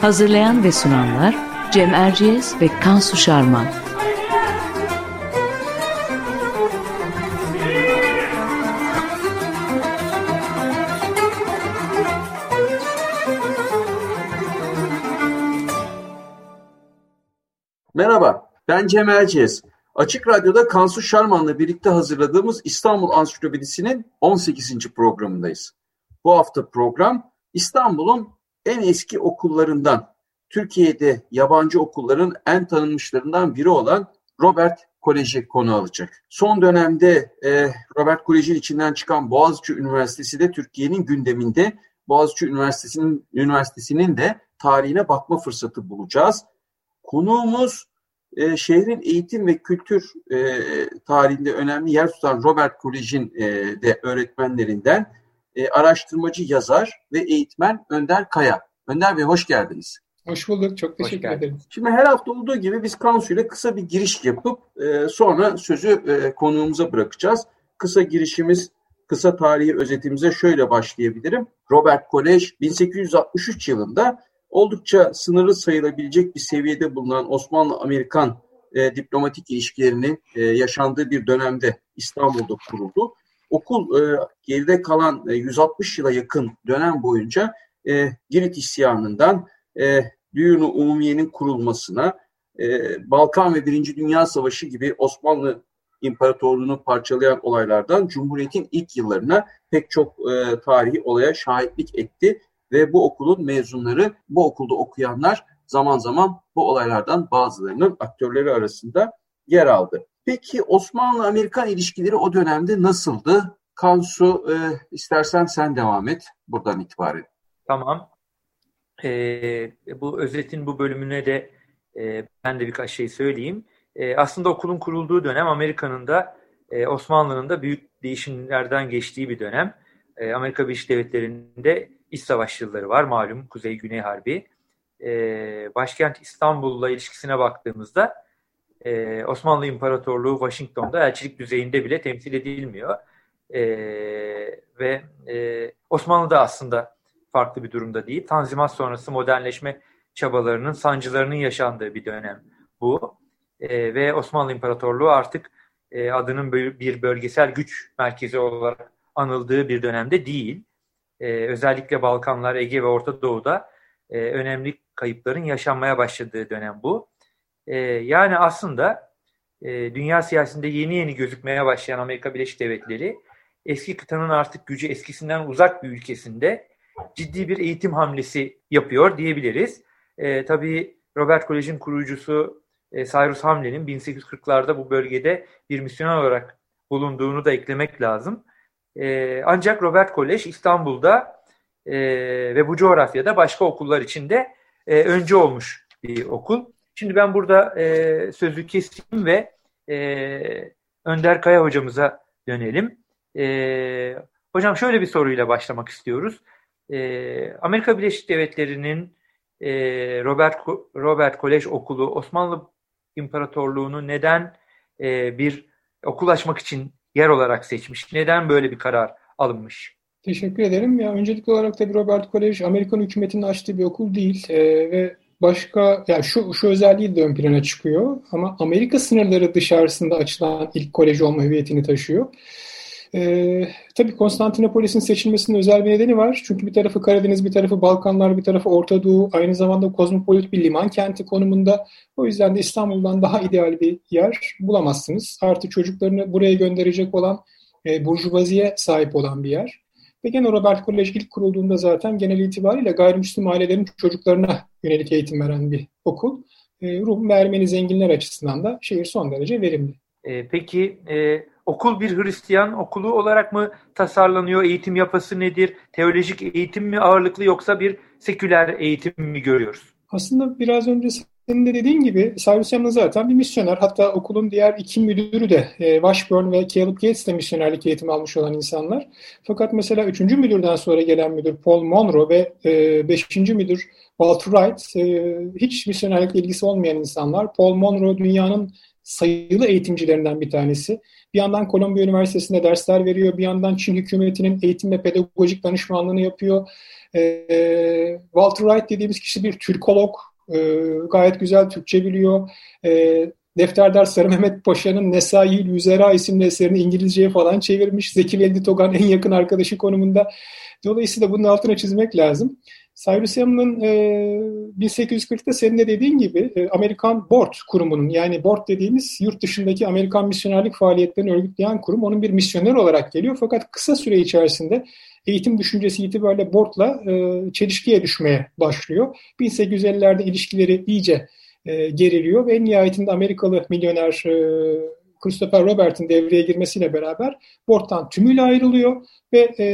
Hazırlayan ve sunanlar Cem Erciyes ve Kansu Şarman. Merhaba, ben Cem Erciyes. Açık Radyo'da Kansu Şarman'la birlikte hazırladığımız İstanbul Ansiklopedisi'nin 18. programındayız. Bu hafta program İstanbul'un en eski okullarından, Türkiye'de yabancı okulların en tanınmışlarından biri olan Robert Koleji konu alacak. Son dönemde e, Robert Kolej'in içinden çıkan Boğaziçi Üniversitesi de Türkiye'nin gündeminde. Boğaziçi Üniversitesi'nin Üniversitesi'nin de tarihine bakma fırsatı bulacağız. Konuğumuz e, şehrin eğitim ve kültür e, tarihinde önemli yer tutan Robert Kolej'in e, de öğretmenlerinden e, araştırmacı yazar ve eğitmen Önder Kaya. Önder Bey hoş geldiniz. Hoş bulduk. Çok teşekkür ederim. Şimdi her hafta olduğu gibi biz Kansu ile kısa bir giriş yapıp e, sonra sözü e, konuğumuza bırakacağız. Kısa girişimiz, kısa tarihi özetimize şöyle başlayabilirim. Robert Kolej 1863 yılında oldukça sınırlı sayılabilecek bir seviyede bulunan Osmanlı-Amerikan e, diplomatik ilişkilerinin e, yaşandığı bir dönemde İstanbul'da kuruldu. Okul e, geride kalan e, 160 yıla yakın dönem boyunca e, Girit isyanından e, Düğün-ü Umumiye'nin kurulmasına, e, Balkan ve Birinci Dünya Savaşı gibi Osmanlı İmparatorluğunu parçalayan olaylardan Cumhuriyet'in ilk yıllarına pek çok e, tarihi olaya şahitlik etti ve bu okulun mezunları, bu okulda okuyanlar zaman zaman bu olaylardan bazılarının aktörleri arasında yer aldı. Peki Osmanlı-Amerikan ilişkileri o dönemde nasıldı? Kansu e, istersen sen devam et buradan itibaren. Tamam. E, bu özetin bu bölümüne de e, ben de birkaç şey söyleyeyim. E, aslında okulun kurulduğu dönem Amerika'nın da e, Osmanlı'nın da büyük değişimlerden geçtiği bir dönem. E, Amerika Birleşik Devletleri'nde iç savaş yılları var malum Kuzey-Güney Harbi. E, başkent İstanbul'la ilişkisine baktığımızda e, Osmanlı İmparatorluğu Washington'da elçilik düzeyinde bile temsil edilmiyor. E, ve e, Osmanlı da aslında farklı bir durumda değil. Tanzimat sonrası modernleşme çabalarının, sancılarının yaşandığı bir dönem bu. E, ve Osmanlı İmparatorluğu artık e, adının bir bölgesel güç merkezi olarak anıldığı bir dönemde değil. E, özellikle Balkanlar, Ege ve Orta Doğu'da e, önemli kayıpların yaşanmaya başladığı dönem bu. E, yani aslında e, dünya siyasetinde yeni yeni gözükmeye başlayan Amerika Birleşik Devletleri eski kıtanın artık gücü eskisinden uzak bir ülkesinde ciddi bir eğitim hamlesi yapıyor diyebiliriz. E, tabii Robert Kolej'in kurucusu e, Cyrus Hamlin'in 1840'larda bu bölgede bir misyoner olarak bulunduğunu da eklemek lazım. E, ancak Robert Kolej İstanbul'da e, ve bu coğrafyada başka okullar içinde e, önce olmuş bir okul. Şimdi ben burada e, sözü keseyim ve e, Önder Kaya hocamıza dönelim. E, hocam şöyle bir soruyla başlamak istiyoruz. E, Amerika Birleşik Devletleri'nin e, Robert Robert Kolej Okulu Osmanlı İmparatorluğu'nu neden e, bir okul açmak için yer olarak seçmiş? Neden böyle bir karar alınmış? Teşekkür ederim. Ya öncelikli olarak tabii Robert Kolej Amerikan hükümetinin açtığı bir okul değil e, ve başka yani şu şu özelliği de ön plana çıkıyor ama Amerika sınırları dışarısında açılan ilk kolej olma hüviyetini taşıyor. Ee, tabii Konstantinopolis'in seçilmesinin özel bir nedeni var. Çünkü bir tarafı Karadeniz, bir tarafı Balkanlar, bir tarafı Orta Doğu, aynı zamanda kozmopolit bir liman kenti konumunda. O yüzden de İstanbul'dan daha ideal bir yer bulamazsınız. Artı çocuklarını buraya gönderecek olan e, burjuvaziye sahip olan bir yer. Ve gene Robert Kolej ilk kurulduğunda zaten genel itibariyle gayrimüslim ailelerin çocuklarına yönelik eğitim veren bir okul. E, Rum ve Ermeni zenginler açısından da şehir son derece verimli. E, peki e, okul bir Hristiyan okulu olarak mı tasarlanıyor? Eğitim yapısı nedir? Teolojik eğitim mi ağırlıklı yoksa bir seküler eğitim mi görüyoruz? Aslında biraz önce senin de dediğin gibi Cyrus Hamlin zaten bir misyoner. Hatta okulun diğer iki müdürü de e, Washburn ve Caleb Gates de misyonerlik eğitimi almış olan insanlar. Fakat mesela üçüncü müdürden sonra gelen müdür Paul Monroe ve e, beşinci müdür Walter Wright e, hiç misyonerlikle ilgisi olmayan insanlar. Paul Monroe dünyanın sayılı eğitimcilerinden bir tanesi. Bir yandan Columbia Üniversitesi'nde dersler veriyor, bir yandan Çin hükümetinin eğitim ve pedagojik danışmanlığını yapıyor. E, Walter Wright dediğimiz kişi bir Türkolog, e, gayet güzel Türkçe biliyor. E, Defterdar Sarı Mehmet Paşa'nın Nesai Yüzera isimli eserini İngilizceye falan çevirmiş. Zeki Veldi Togan en yakın arkadaşı konumunda. Dolayısıyla bunun altına çizmek lazım. Cyrus Hamlin e, 1840'ta senin de dediğin gibi e, Amerikan Board kurumunun yani Board dediğimiz yurt dışındaki Amerikan misyonerlik faaliyetlerini örgütleyen kurum onun bir misyoner olarak geliyor. Fakat kısa süre içerisinde eğitim düşüncesi itibariyle Board'la e, çelişkiye düşmeye başlıyor. 1850'lerde ilişkileri iyice e, geriliyor ve en nihayetinde Amerikalı milyoner e, Christopher Robert'in devreye girmesiyle beraber Board'dan tümüyle ayrılıyor ve e,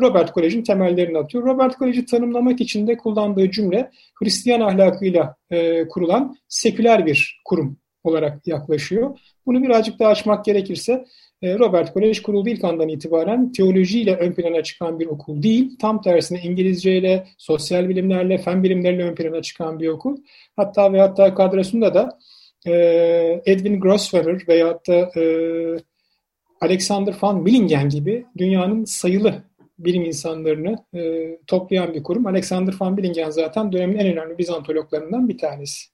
Robert Kolej'in temellerini atıyor. Robert Kolej'i tanımlamak için de kullandığı cümle Hristiyan ahlakıyla e, kurulan seküler bir kurum olarak yaklaşıyor. Bunu birazcık daha açmak gerekirse Robert Kolej kurulduğu ilk andan itibaren teolojiyle ön plana çıkan bir okul değil. Tam tersine İngilizceyle, sosyal bilimlerle, fen bilimleriyle ön plana çıkan bir okul. Hatta ve hatta kadrosunda da e, Edwin Grosvenor veyahut da e, Alexander van Willingen gibi dünyanın sayılı bilim insanlarını e, toplayan bir kurum. Alexander van Willingen zaten dönemin en önemli Bizantologlarından bir tanesi.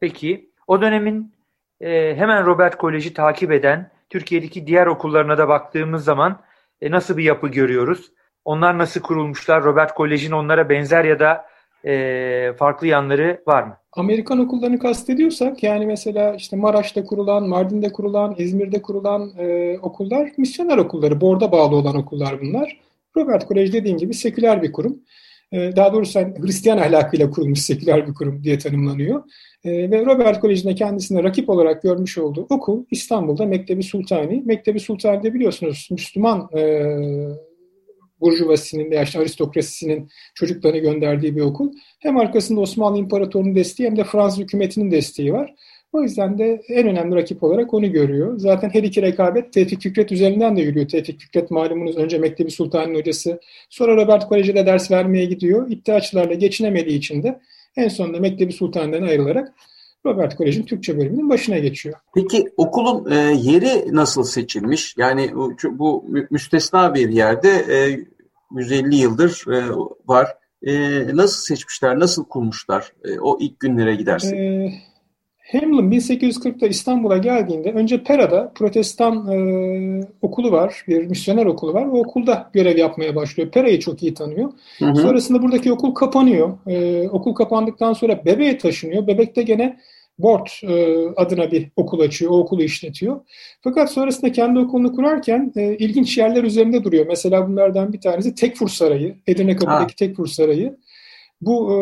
Peki o dönemin e, hemen Robert Kolej'i takip eden Türkiye'deki diğer okullarına da baktığımız zaman e, nasıl bir yapı görüyoruz? Onlar nasıl kurulmuşlar? Robert Kolej'in onlara benzer ya da e, farklı yanları var mı? Amerikan okullarını kastediyorsak yani mesela işte Maraş'ta kurulan, Mardin'de kurulan, İzmir'de kurulan e, okullar misyoner okulları, borda bağlı olan okullar bunlar. Robert Kolej dediğim gibi seküler bir kurum. E, daha doğrusu yani Hristiyan ahlakıyla kurulmuş seküler bir kurum diye tanımlanıyor. E, ve Robert Kolej'in kendisine rakip olarak görmüş olduğu okul İstanbul'da Mektebi Sultani. Mektebi Sultani'de biliyorsunuz Müslüman e, burjuvasinin veya işte aristokrasisinin çocuklarını gönderdiği bir okul. Hem arkasında Osmanlı İmparatorluğu'nun desteği hem de Fransız hükümetinin desteği var. O yüzden de en önemli rakip olarak onu görüyor. Zaten her iki rekabet Tevfik Fikret üzerinden de yürüyor. Tevfik Fikret malumunuz önce Mektebi Sultan'ın hocası. Sonra Robert Kolej'de ders vermeye gidiyor. İddiaçılarla geçinemediği için de en sonunda Mektebi Sultan'dan ayrılarak Robert Kolej'in Türkçe bölümünün başına geçiyor. Peki okulun e, yeri nasıl seçilmiş? Yani bu, bu müstesna bir yerde e, 150 yıldır e, var. E, nasıl seçmişler, nasıl kurmuşlar e, o ilk günlere gidersek? E, Hamlin 1840'da İstanbul'a geldiğinde önce Pera'da protestan e, okulu var, bir misyoner okulu var. O okulda görev yapmaya başlıyor. Pera'yı çok iyi tanıyor. Hı hı. Sonrasında buradaki okul kapanıyor. E, okul kapandıktan sonra Bebe'ye taşınıyor. Bebek'te gene Board e, adına bir okul açıyor, o okulu işletiyor. Fakat sonrasında kendi okulunu kurarken e, ilginç yerler üzerinde duruyor. Mesela bunlardan bir tanesi Tekfur Sarayı, Edirne Kapı'daki Tekfur Sarayı. Bu e,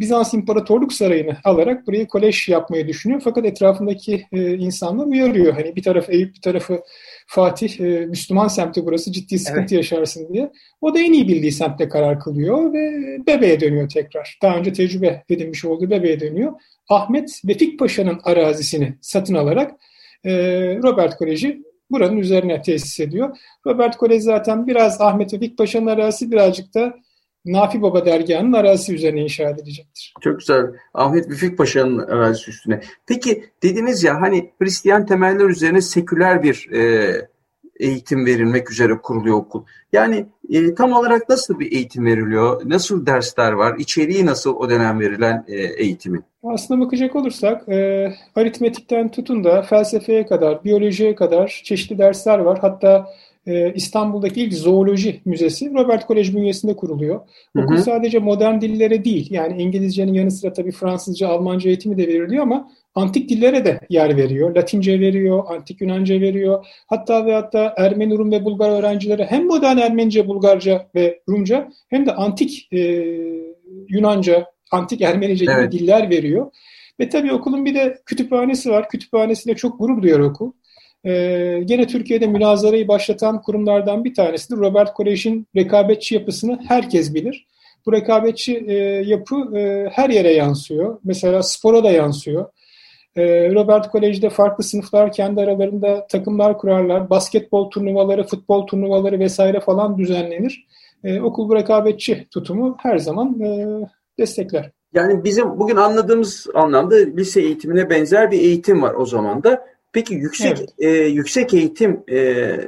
Bizans İmparatorluk Sarayı'nı alarak burayı kolej yapmayı düşünüyor. Fakat etrafındaki e, insanlar uyarıyor. Hani bir tarafı Eyüp, bir tarafı Fatih, e, Müslüman semti burası ciddi sıkıntı evet. yaşarsın diye. O da en iyi bildiği semtte karar kılıyor ve Bebe'ye dönüyor tekrar. Daha önce tecrübe edinmiş olduğu Bebe'ye dönüyor. Ahmet Vefik Paşa'nın arazisini satın alarak e, Robert Kolej'i buranın üzerine tesis ediyor. Robert Kolej zaten biraz Ahmet Vefik Paşa'nın arazisi birazcık da Nafi Baba dergahının arazisi üzerine inşa edilecektir. Çok güzel. Ahmet Vefik Paşa'nın arazisi üstüne. Peki dediniz ya hani Hristiyan temeller üzerine seküler bir e, eğitim verilmek üzere kuruluyor okul. Yani e, tam olarak nasıl bir eğitim veriliyor? Nasıl dersler var? İçeriği nasıl o dönem verilen e, eğitimin? Aslına bakacak olursak e, aritmetikten tutun da felsefeye kadar, biyolojiye kadar çeşitli dersler var. Hatta e, İstanbul'daki ilk zooloji müzesi Robert Kolej bünyesinde kuruluyor. Hı hı. Okul sadece modern dillere değil yani İngilizcenin yanı sıra tabii Fransızca, Almanca eğitimi de veriliyor ama antik dillere de yer veriyor. Latince veriyor, antik Yunanca veriyor. Hatta ve hatta Ermeni, Rum ve Bulgar öğrencilere hem modern Ermenice, Bulgarca ve Rumca hem de antik e, Yunanca, antik Ermenice gibi evet. diller veriyor. Ve tabii okulun bir de kütüphanesi var. Kütüphanesiyle çok gurur duyuyor okul. Ee, gene Türkiye'de münazarayı başlatan kurumlardan bir tanesidir. Robert Kolej'in rekabetçi yapısını herkes bilir. Bu rekabetçi e, yapı e, her yere yansıyor. Mesela spora da yansıyor. E, Robert Kolej'de farklı sınıflar kendi aralarında takımlar kurarlar. Basketbol turnuvaları, futbol turnuvaları vesaire falan düzenlenir. E, okul bu rekabetçi tutumu her zaman e, destekler. Yani bizim bugün anladığımız anlamda lise eğitimine benzer bir eğitim var o zaman da. Peki yüksek evet. e, yüksek eğitim e,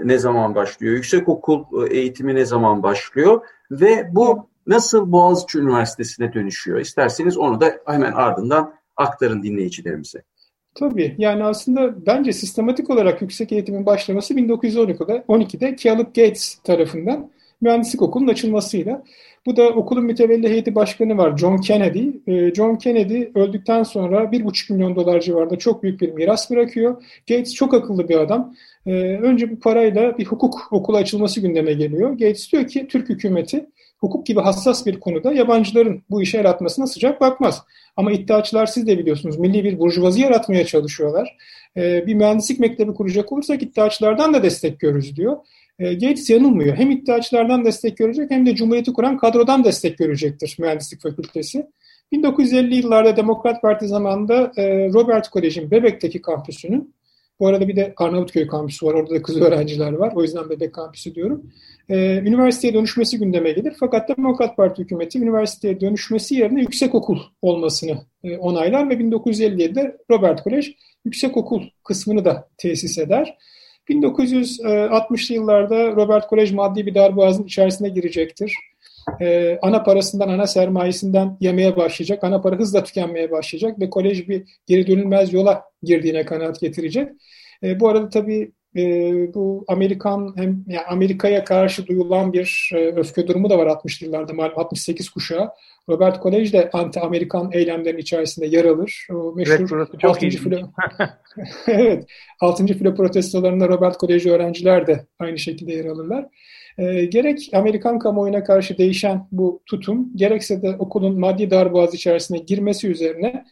ne zaman başlıyor? Yüksek okul eğitimi ne zaman başlıyor? Ve bu nasıl Boğaziçi Üniversitesi'ne dönüşüyor? İsterseniz onu da hemen ardından aktarın dinleyicilerimize. Tabii yani aslında bence sistematik olarak yüksek eğitimin başlaması 1912'de 12'de Caleb Gates tarafından mühendislik okulunun açılmasıyla. Bu da okulun mütevelli heyeti başkanı var John Kennedy. Ee, John Kennedy öldükten sonra 1,5 milyon dolar civarında çok büyük bir miras bırakıyor. Gates çok akıllı bir adam. Ee, önce bu parayla bir hukuk okulu açılması gündeme geliyor. Gates diyor ki Türk hükümeti hukuk gibi hassas bir konuda yabancıların bu işe el atmasına sıcak bakmaz. Ama iddiaçılar siz de biliyorsunuz milli bir burjuvazi yaratmaya çalışıyorlar. Ee, bir mühendislik mektebi kuracak olursak iddiaçılardan da destek görürüz diyor. Ee, Gates yanılmıyor. Hem iddiaçılardan destek görecek hem de Cumhuriyeti kuran kadrodan destek görecektir mühendislik fakültesi. 1950 yıllarda Demokrat Parti zamanında e, Robert Kolej'in Bebek'teki kampüsünün bu arada bir de Arnavutköy kampüsü var. Orada da kız öğrenciler var. O yüzden Bebek kampüsü diyorum. Ee, üniversiteye dönüşmesi gündeme gelir. Fakat Demokrat Parti hükümeti üniversiteye dönüşmesi yerine yüksek okul olmasını e, onaylar ve 1957'de Robert Kolej yüksek okul kısmını da tesis eder. 1960'lı yıllarda Robert Kolej maddi bir darboğazın içerisine girecektir. Ee, ana parasından, ana sermayesinden yemeye başlayacak. Ana para hızla tükenmeye başlayacak ve kolej bir geri dönülmez yola girdiğine kanaat getirecek. E, bu arada tabii e, bu Amerikan hem yani Amerika'ya karşı duyulan bir e, öfke durumu da var 60'lı yıllarda malum 68 kuşağı. Robert Kolej de anti-Amerikan eylemlerin içerisinde yer alır. O meşhur evet, 6. filo Evet, 6. filo protestolarında Robert Koleji öğrenciler de aynı şekilde yer alırlar. E, gerek Amerikan kamuoyuna karşı değişen bu tutum, gerekse de okulun maddi darboğaz içerisine girmesi üzerine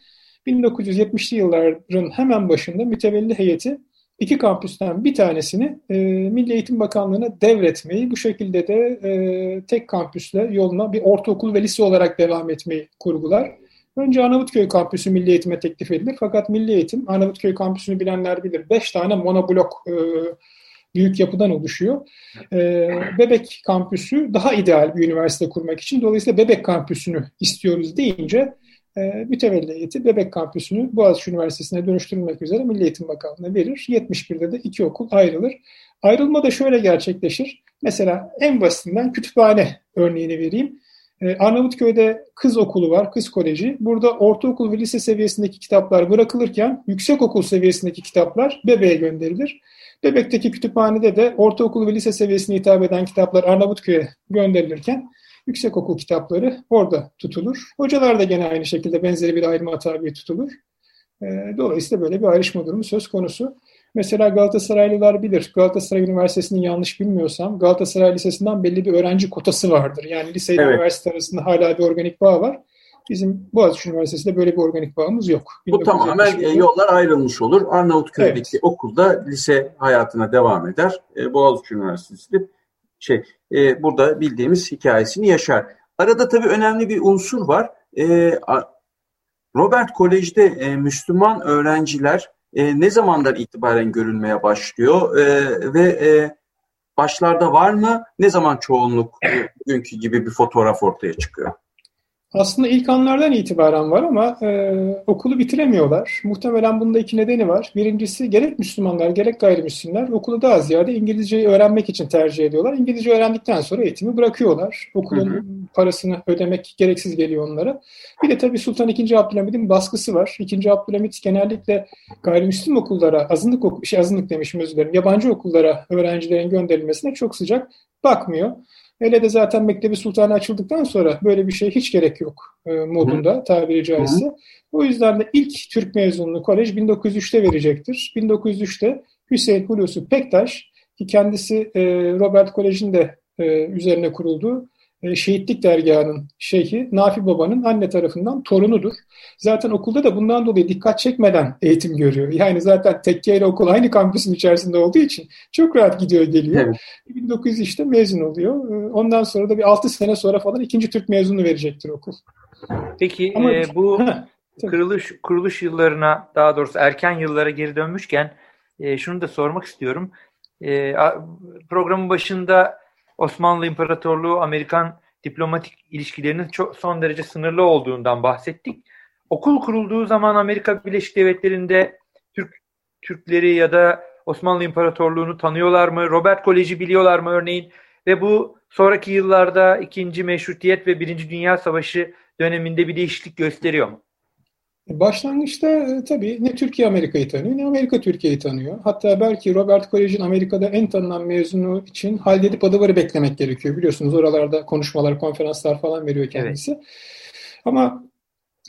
1970'li yılların hemen başında mütevelli heyeti iki kampüsten bir tanesini e, Milli Eğitim Bakanlığı'na devretmeyi, bu şekilde de e, tek kampüsle yoluna bir ortaokul ve lise olarak devam etmeyi kurgular. Önce Arnavutköy kampüsü Milli Eğitim'e teklif edilir. Fakat Milli Eğitim, Arnavutköy kampüsünü bilenler bilir, beş tane monoblok e, büyük yapıdan oluşuyor. E, Bebek kampüsü daha ideal bir üniversite kurmak için. Dolayısıyla Bebek kampüsünü istiyoruz deyince e, Bebek kampüsünü Boğaziçi Üniversitesi'ne dönüştürülmek üzere Milli Eğitim Bakanlığı'na verir. 71'de de iki okul ayrılır. Ayrılma da şöyle gerçekleşir. Mesela en basitinden kütüphane örneğini vereyim. Ee, Arnavutköy'de kız okulu var, kız koleji. Burada ortaokul ve lise seviyesindeki kitaplar bırakılırken yüksek okul seviyesindeki kitaplar bebeğe gönderilir. Bebek'teki kütüphanede de ortaokul ve lise seviyesine hitap eden kitaplar Arnavutköy'e gönderilirken yüksekokul kitapları orada tutulur. Hocalar da gene aynı şekilde benzeri bir ayrıma tabi tutulur. Dolayısıyla böyle bir ayrışma durumu söz konusu. Mesela Galatasaraylılar bilir. Galatasaray Üniversitesi'nin yanlış bilmiyorsam Galatasaray Lisesi'nden belli bir öğrenci kotası vardır. Yani lise ile evet. üniversite arasında hala bir organik bağ var. Bizim Boğaziçi Üniversitesi'nde böyle bir organik bağımız yok. Bu tamamen e, yollar ayrılmış olur. Arnavutköy'deki evet. okulda lise hayatına devam eder. E, Boğaziçi Üniversitesi'de şey e, burada bildiğimiz hikayesini yaşar. Arada tabii önemli bir unsur var. Robert Kolej'de Müslüman öğrenciler ne zamandan itibaren görülmeye başlıyor ve başlarda var mı? Ne zaman çoğunluk bugünkü gibi bir fotoğraf ortaya çıkıyor? Aslında ilk anlardan itibaren var ama e, okulu bitiremiyorlar. Muhtemelen bunda iki nedeni var. Birincisi gerek Müslümanlar gerek gayrimüslimler okulu daha ziyade İngilizceyi öğrenmek için tercih ediyorlar. İngilizce öğrendikten sonra eğitimi bırakıyorlar. Okulun hı hı. parasını ödemek gereksiz geliyor onlara. Bir de tabii Sultan II. Abdülhamid'in baskısı var. II. Abdülhamid genellikle gayrimüslim okullara, azınlık ok şey azınlık demişim özür dilerim, yabancı okullara öğrencilerin gönderilmesine çok sıcak bakmıyor. Hele de zaten Mektebi Sultanı açıldıktan sonra böyle bir şey hiç gerek yok e, modunda tabiri caizse. Hı. O yüzden de ilk Türk mezununu kolej 1903'te verecektir. 1903'te Hüseyin Hulusi Pektaş ki kendisi e, Robert Kolej'in de e, üzerine kurulduğu e, Şehitlik Dergahı'nın şeyhi Nafi Baba'nın anne tarafından torunudur. Zaten okulda da bundan dolayı dikkat çekmeden eğitim görüyor. Yani zaten tekke ile okul aynı kampüsün içerisinde olduğu için çok rahat gidiyor geliyor. Evet. 1900 işte mezun oluyor. E, ondan sonra da bir 6 sene sonra falan ikinci Türk mezunu verecektir okul. Peki Ama, e, bu kuruluş kuruluş yıllarına daha doğrusu erken yıllara geri dönmüşken e, şunu da sormak istiyorum. E, programın başında Osmanlı İmparatorluğu Amerikan diplomatik ilişkilerinin çok son derece sınırlı olduğundan bahsettik. Okul kurulduğu zaman Amerika Birleşik Devletleri'nde Türk Türkleri ya da Osmanlı İmparatorluğu'nu tanıyorlar mı? Robert Koleji biliyorlar mı örneğin? Ve bu sonraki yıllarda ikinci Meşrutiyet ve Birinci Dünya Savaşı döneminde bir değişiklik gösteriyor mu? Başlangıçta e, tabii ne Türkiye Amerika'yı tanıyor ne Amerika Türkiye'yi tanıyor. Hatta belki Robert Kolej'in Amerika'da en tanınan mezunu için halledip adıvarı beklemek gerekiyor. Biliyorsunuz oralarda konuşmalar, konferanslar falan veriyor kendisi. Evet. Ama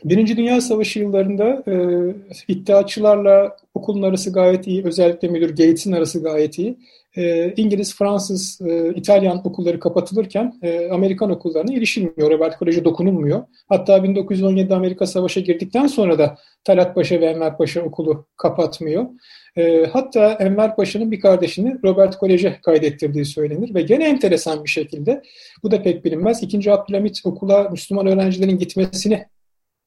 Birinci Dünya Savaşı yıllarında e, iddiaçılarla okulun arası gayet iyi. Özellikle müdür Gates'in arası gayet iyi. E, İngiliz, Fransız, e, İtalyan okulları kapatılırken e, Amerikan okullarına erişilmiyor. Robert Kolej'e dokunulmuyor. Hatta 1917'de Amerika Savaş'a girdikten sonra da Talat Paşa ve Enver Paşa okulu kapatmıyor. E, hatta Enver Paşa'nın bir kardeşini Robert Kolej'e kaydettirdiği söylenir ve gene enteresan bir şekilde bu da pek bilinmez. İkinci Abdülhamit okula Müslüman öğrencilerin gitmesini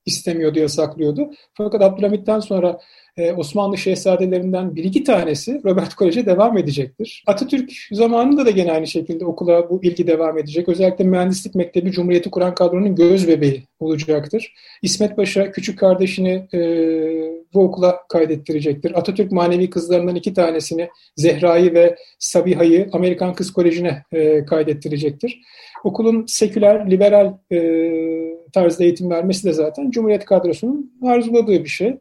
istemiyordu, yasaklıyordu. Fakat Abdülhamit'ten sonra e, Osmanlı şehzadelerinden bir iki tanesi Robert Kolej'e devam edecektir. Atatürk zamanında da gene aynı şekilde okula bu ilgi devam edecek. Özellikle mühendislik mektebi Cumhuriyeti kuran kadronun göz bebeği olacaktır. İsmet Paşa küçük kardeşini e, bu okula kaydettirecektir. Atatürk manevi kızlarından iki tanesini Zehra'yı ve Sabiha'yı Amerikan Kız Koleji'ne e, kaydettirecektir. Okulun seküler, liberal e, tarzda eğitim vermesi de zaten Cumhuriyet kadrosunun arzuladığı bir şey.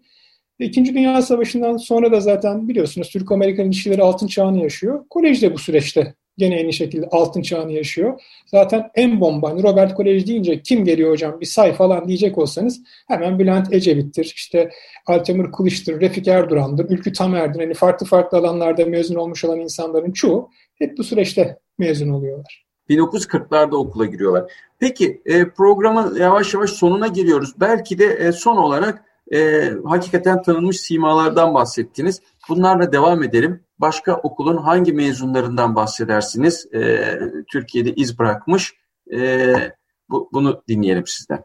İkinci Dünya Savaşı'ndan sonra da zaten biliyorsunuz Türk-Amerikan ilişkileri altın çağını yaşıyor. Kolej de bu süreçte gene aynı şekilde altın çağını yaşıyor. Zaten en bomba Robert Kolej deyince kim geliyor hocam bir say falan diyecek olsanız hemen Bülent Ecevit'tir, işte Altemur Kılıç'tır, Refik Erduran'dır, Ülkü Tamer'dir. Hani farklı farklı alanlarda mezun olmuş olan insanların çoğu hep bu süreçte mezun oluyorlar. 1940'larda okula giriyorlar. Peki e, programın yavaş yavaş sonuna geliyoruz. Belki de e, son olarak e, hakikaten tanınmış simalardan bahsettiniz. Bunlarla devam edelim. Başka okulun hangi mezunlarından bahsedersiniz? E, Türkiye'de iz bırakmış. E, bu, bunu dinleyelim sizden.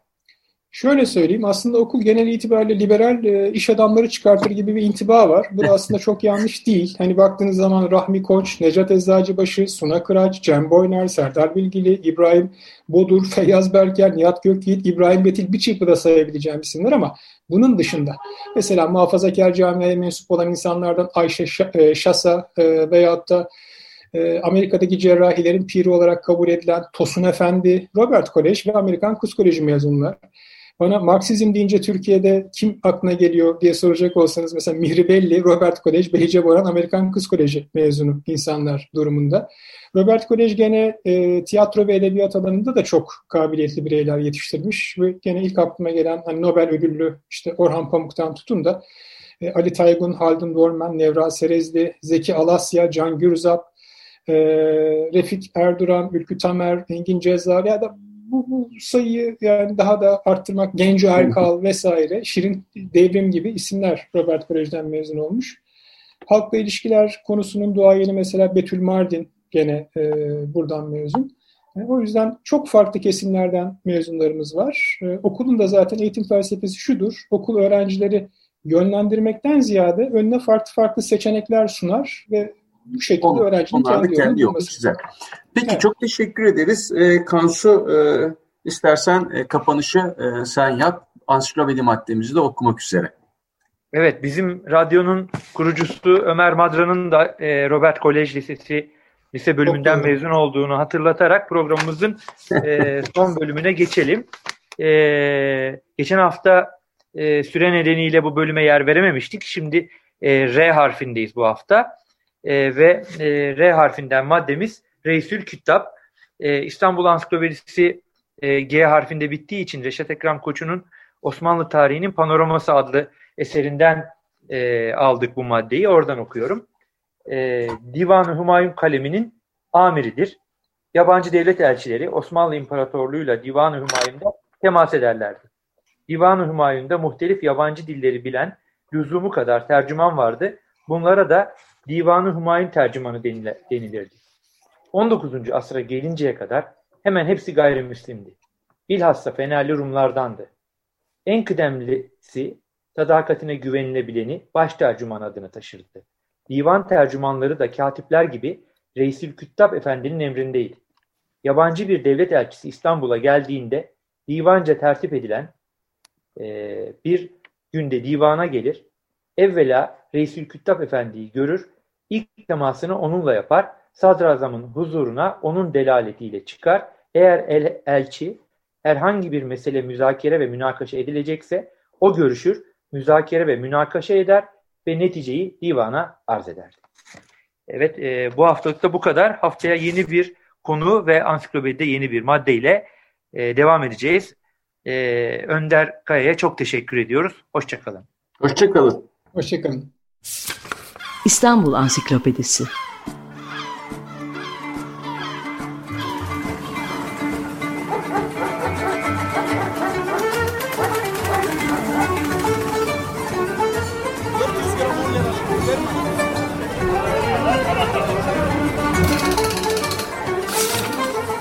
Şöyle söyleyeyim aslında okul genel itibariyle liberal e, iş adamları çıkartır gibi bir intiba var. Bu da aslında çok yanlış değil. Hani baktığınız zaman Rahmi Koç, Necat Eczacıbaşı, Suna Kıraç, Cem Boyner, Serdar Bilgili, İbrahim Bodur, Feyyaz Berker, Nihat Gökyiğit, İbrahim Betil bir çırpıda sayabileceğim isimler ama bunun dışında mesela muhafazakar camiaya mensup olan insanlardan Ayşe e, Şasa e, veyahut da e, Amerika'daki cerrahilerin piri olarak kabul edilen Tosun Efendi, Robert Kolej ve Amerikan Kız Koleji mezunlar. Bana Marksizm deyince Türkiye'de kim aklına geliyor diye soracak olsanız mesela Mihri Belli, Robert Kolej, Behice Boran Amerikan Kız Koleji mezunu insanlar durumunda. Robert Kolej gene e, tiyatro ve edebiyat alanında da çok kabiliyetli bireyler yetiştirmiş ve gene ilk aklıma gelen hani Nobel ödüllü işte Orhan Pamuk'tan tutun da e, Ali Taygun, Haldun Dorman, Nevra Serezli, Zeki Alasya, Can Gürzap, e, Refik Erduran, Ülkü Tamer, Engin Cezar ya da bu, bu sayıyı yani daha da arttırmak Genco Erkal vesaire Şirin Devrim gibi isimler Robert Kolej'den mezun olmuş. Halkla ilişkiler konusunun duayeni mesela Betül Mardin gene e, buradan mezun. E, o yüzden çok farklı kesimlerden mezunlarımız var. E, okulun da zaten eğitim felsefesi şudur. Okul öğrencileri yönlendirmekten ziyade önüne farklı farklı seçenekler sunar ve bu şekilde öğrencinin kendi, kendi yolunu Güzel. Peki evet. çok teşekkür ederiz. E, Kansu e, istersen e, kapanışı e, sen yap. Ansiklopedi maddemizi de okumak üzere. Evet bizim radyonun kurucusu Ömer Madra'nın da e, Robert Kolej Lisesi lise bölümünden mezun olduğunu hatırlatarak programımızın e, son bölümüne geçelim. E, geçen hafta e, süre nedeniyle bu bölüme yer verememiştik. Şimdi e, R harfindeyiz bu hafta. E, ve e, R harfinden maddemiz Reisül Kitap. E, İstanbul Ansiklopedisi e, G harfinde bittiği için Reşat Ekrem Koçu'nun Osmanlı Tarihinin Panoraması adlı eserinden e, aldık bu maddeyi. Oradan okuyorum. E, Divan-ı Humayun kaleminin amiridir. yabancı devlet elçileri Osmanlı İmparatorluğu'yla Divan-ı Hümayun'da temas ederlerdi. Divan-ı Hümayun'da muhtelif yabancı dilleri bilen lüzumu kadar tercüman vardı. Bunlara da Divan-ı Hümayun tercümanı denilirdi. 19. asra gelinceye kadar hemen hepsi gayrimüslimdi. Bilhassa Fenerli Rumlardandı. En kıdemlisi sadakatine güvenilebileni baş tercüman adını taşırdı. Divan tercümanları da katipler gibi Reisül Küttab Efendi'nin emrindeydi. Yabancı bir devlet elçisi İstanbul'a geldiğinde divanca tertip edilen e, bir günde divana gelir. Evvela Reisül Küttab Efendi'yi görür, ilk temasını onunla yapar, sadrazamın huzuruna onun delaletiyle çıkar. Eğer el, elçi herhangi bir mesele müzakere ve münakaşa edilecekse o görüşür, müzakere ve münakaşa eder ve neticeyi divana arz ederdi. Evet e, bu haftalıkta bu kadar. Haftaya yeni bir konu ve ansiklopedide yeni bir maddeyle e, devam edeceğiz. E, Önder Kaya'ya çok teşekkür ediyoruz. Hoşçakalın. Hoşçakalın. Hoşçakalın. İstanbul Ansiklopedisi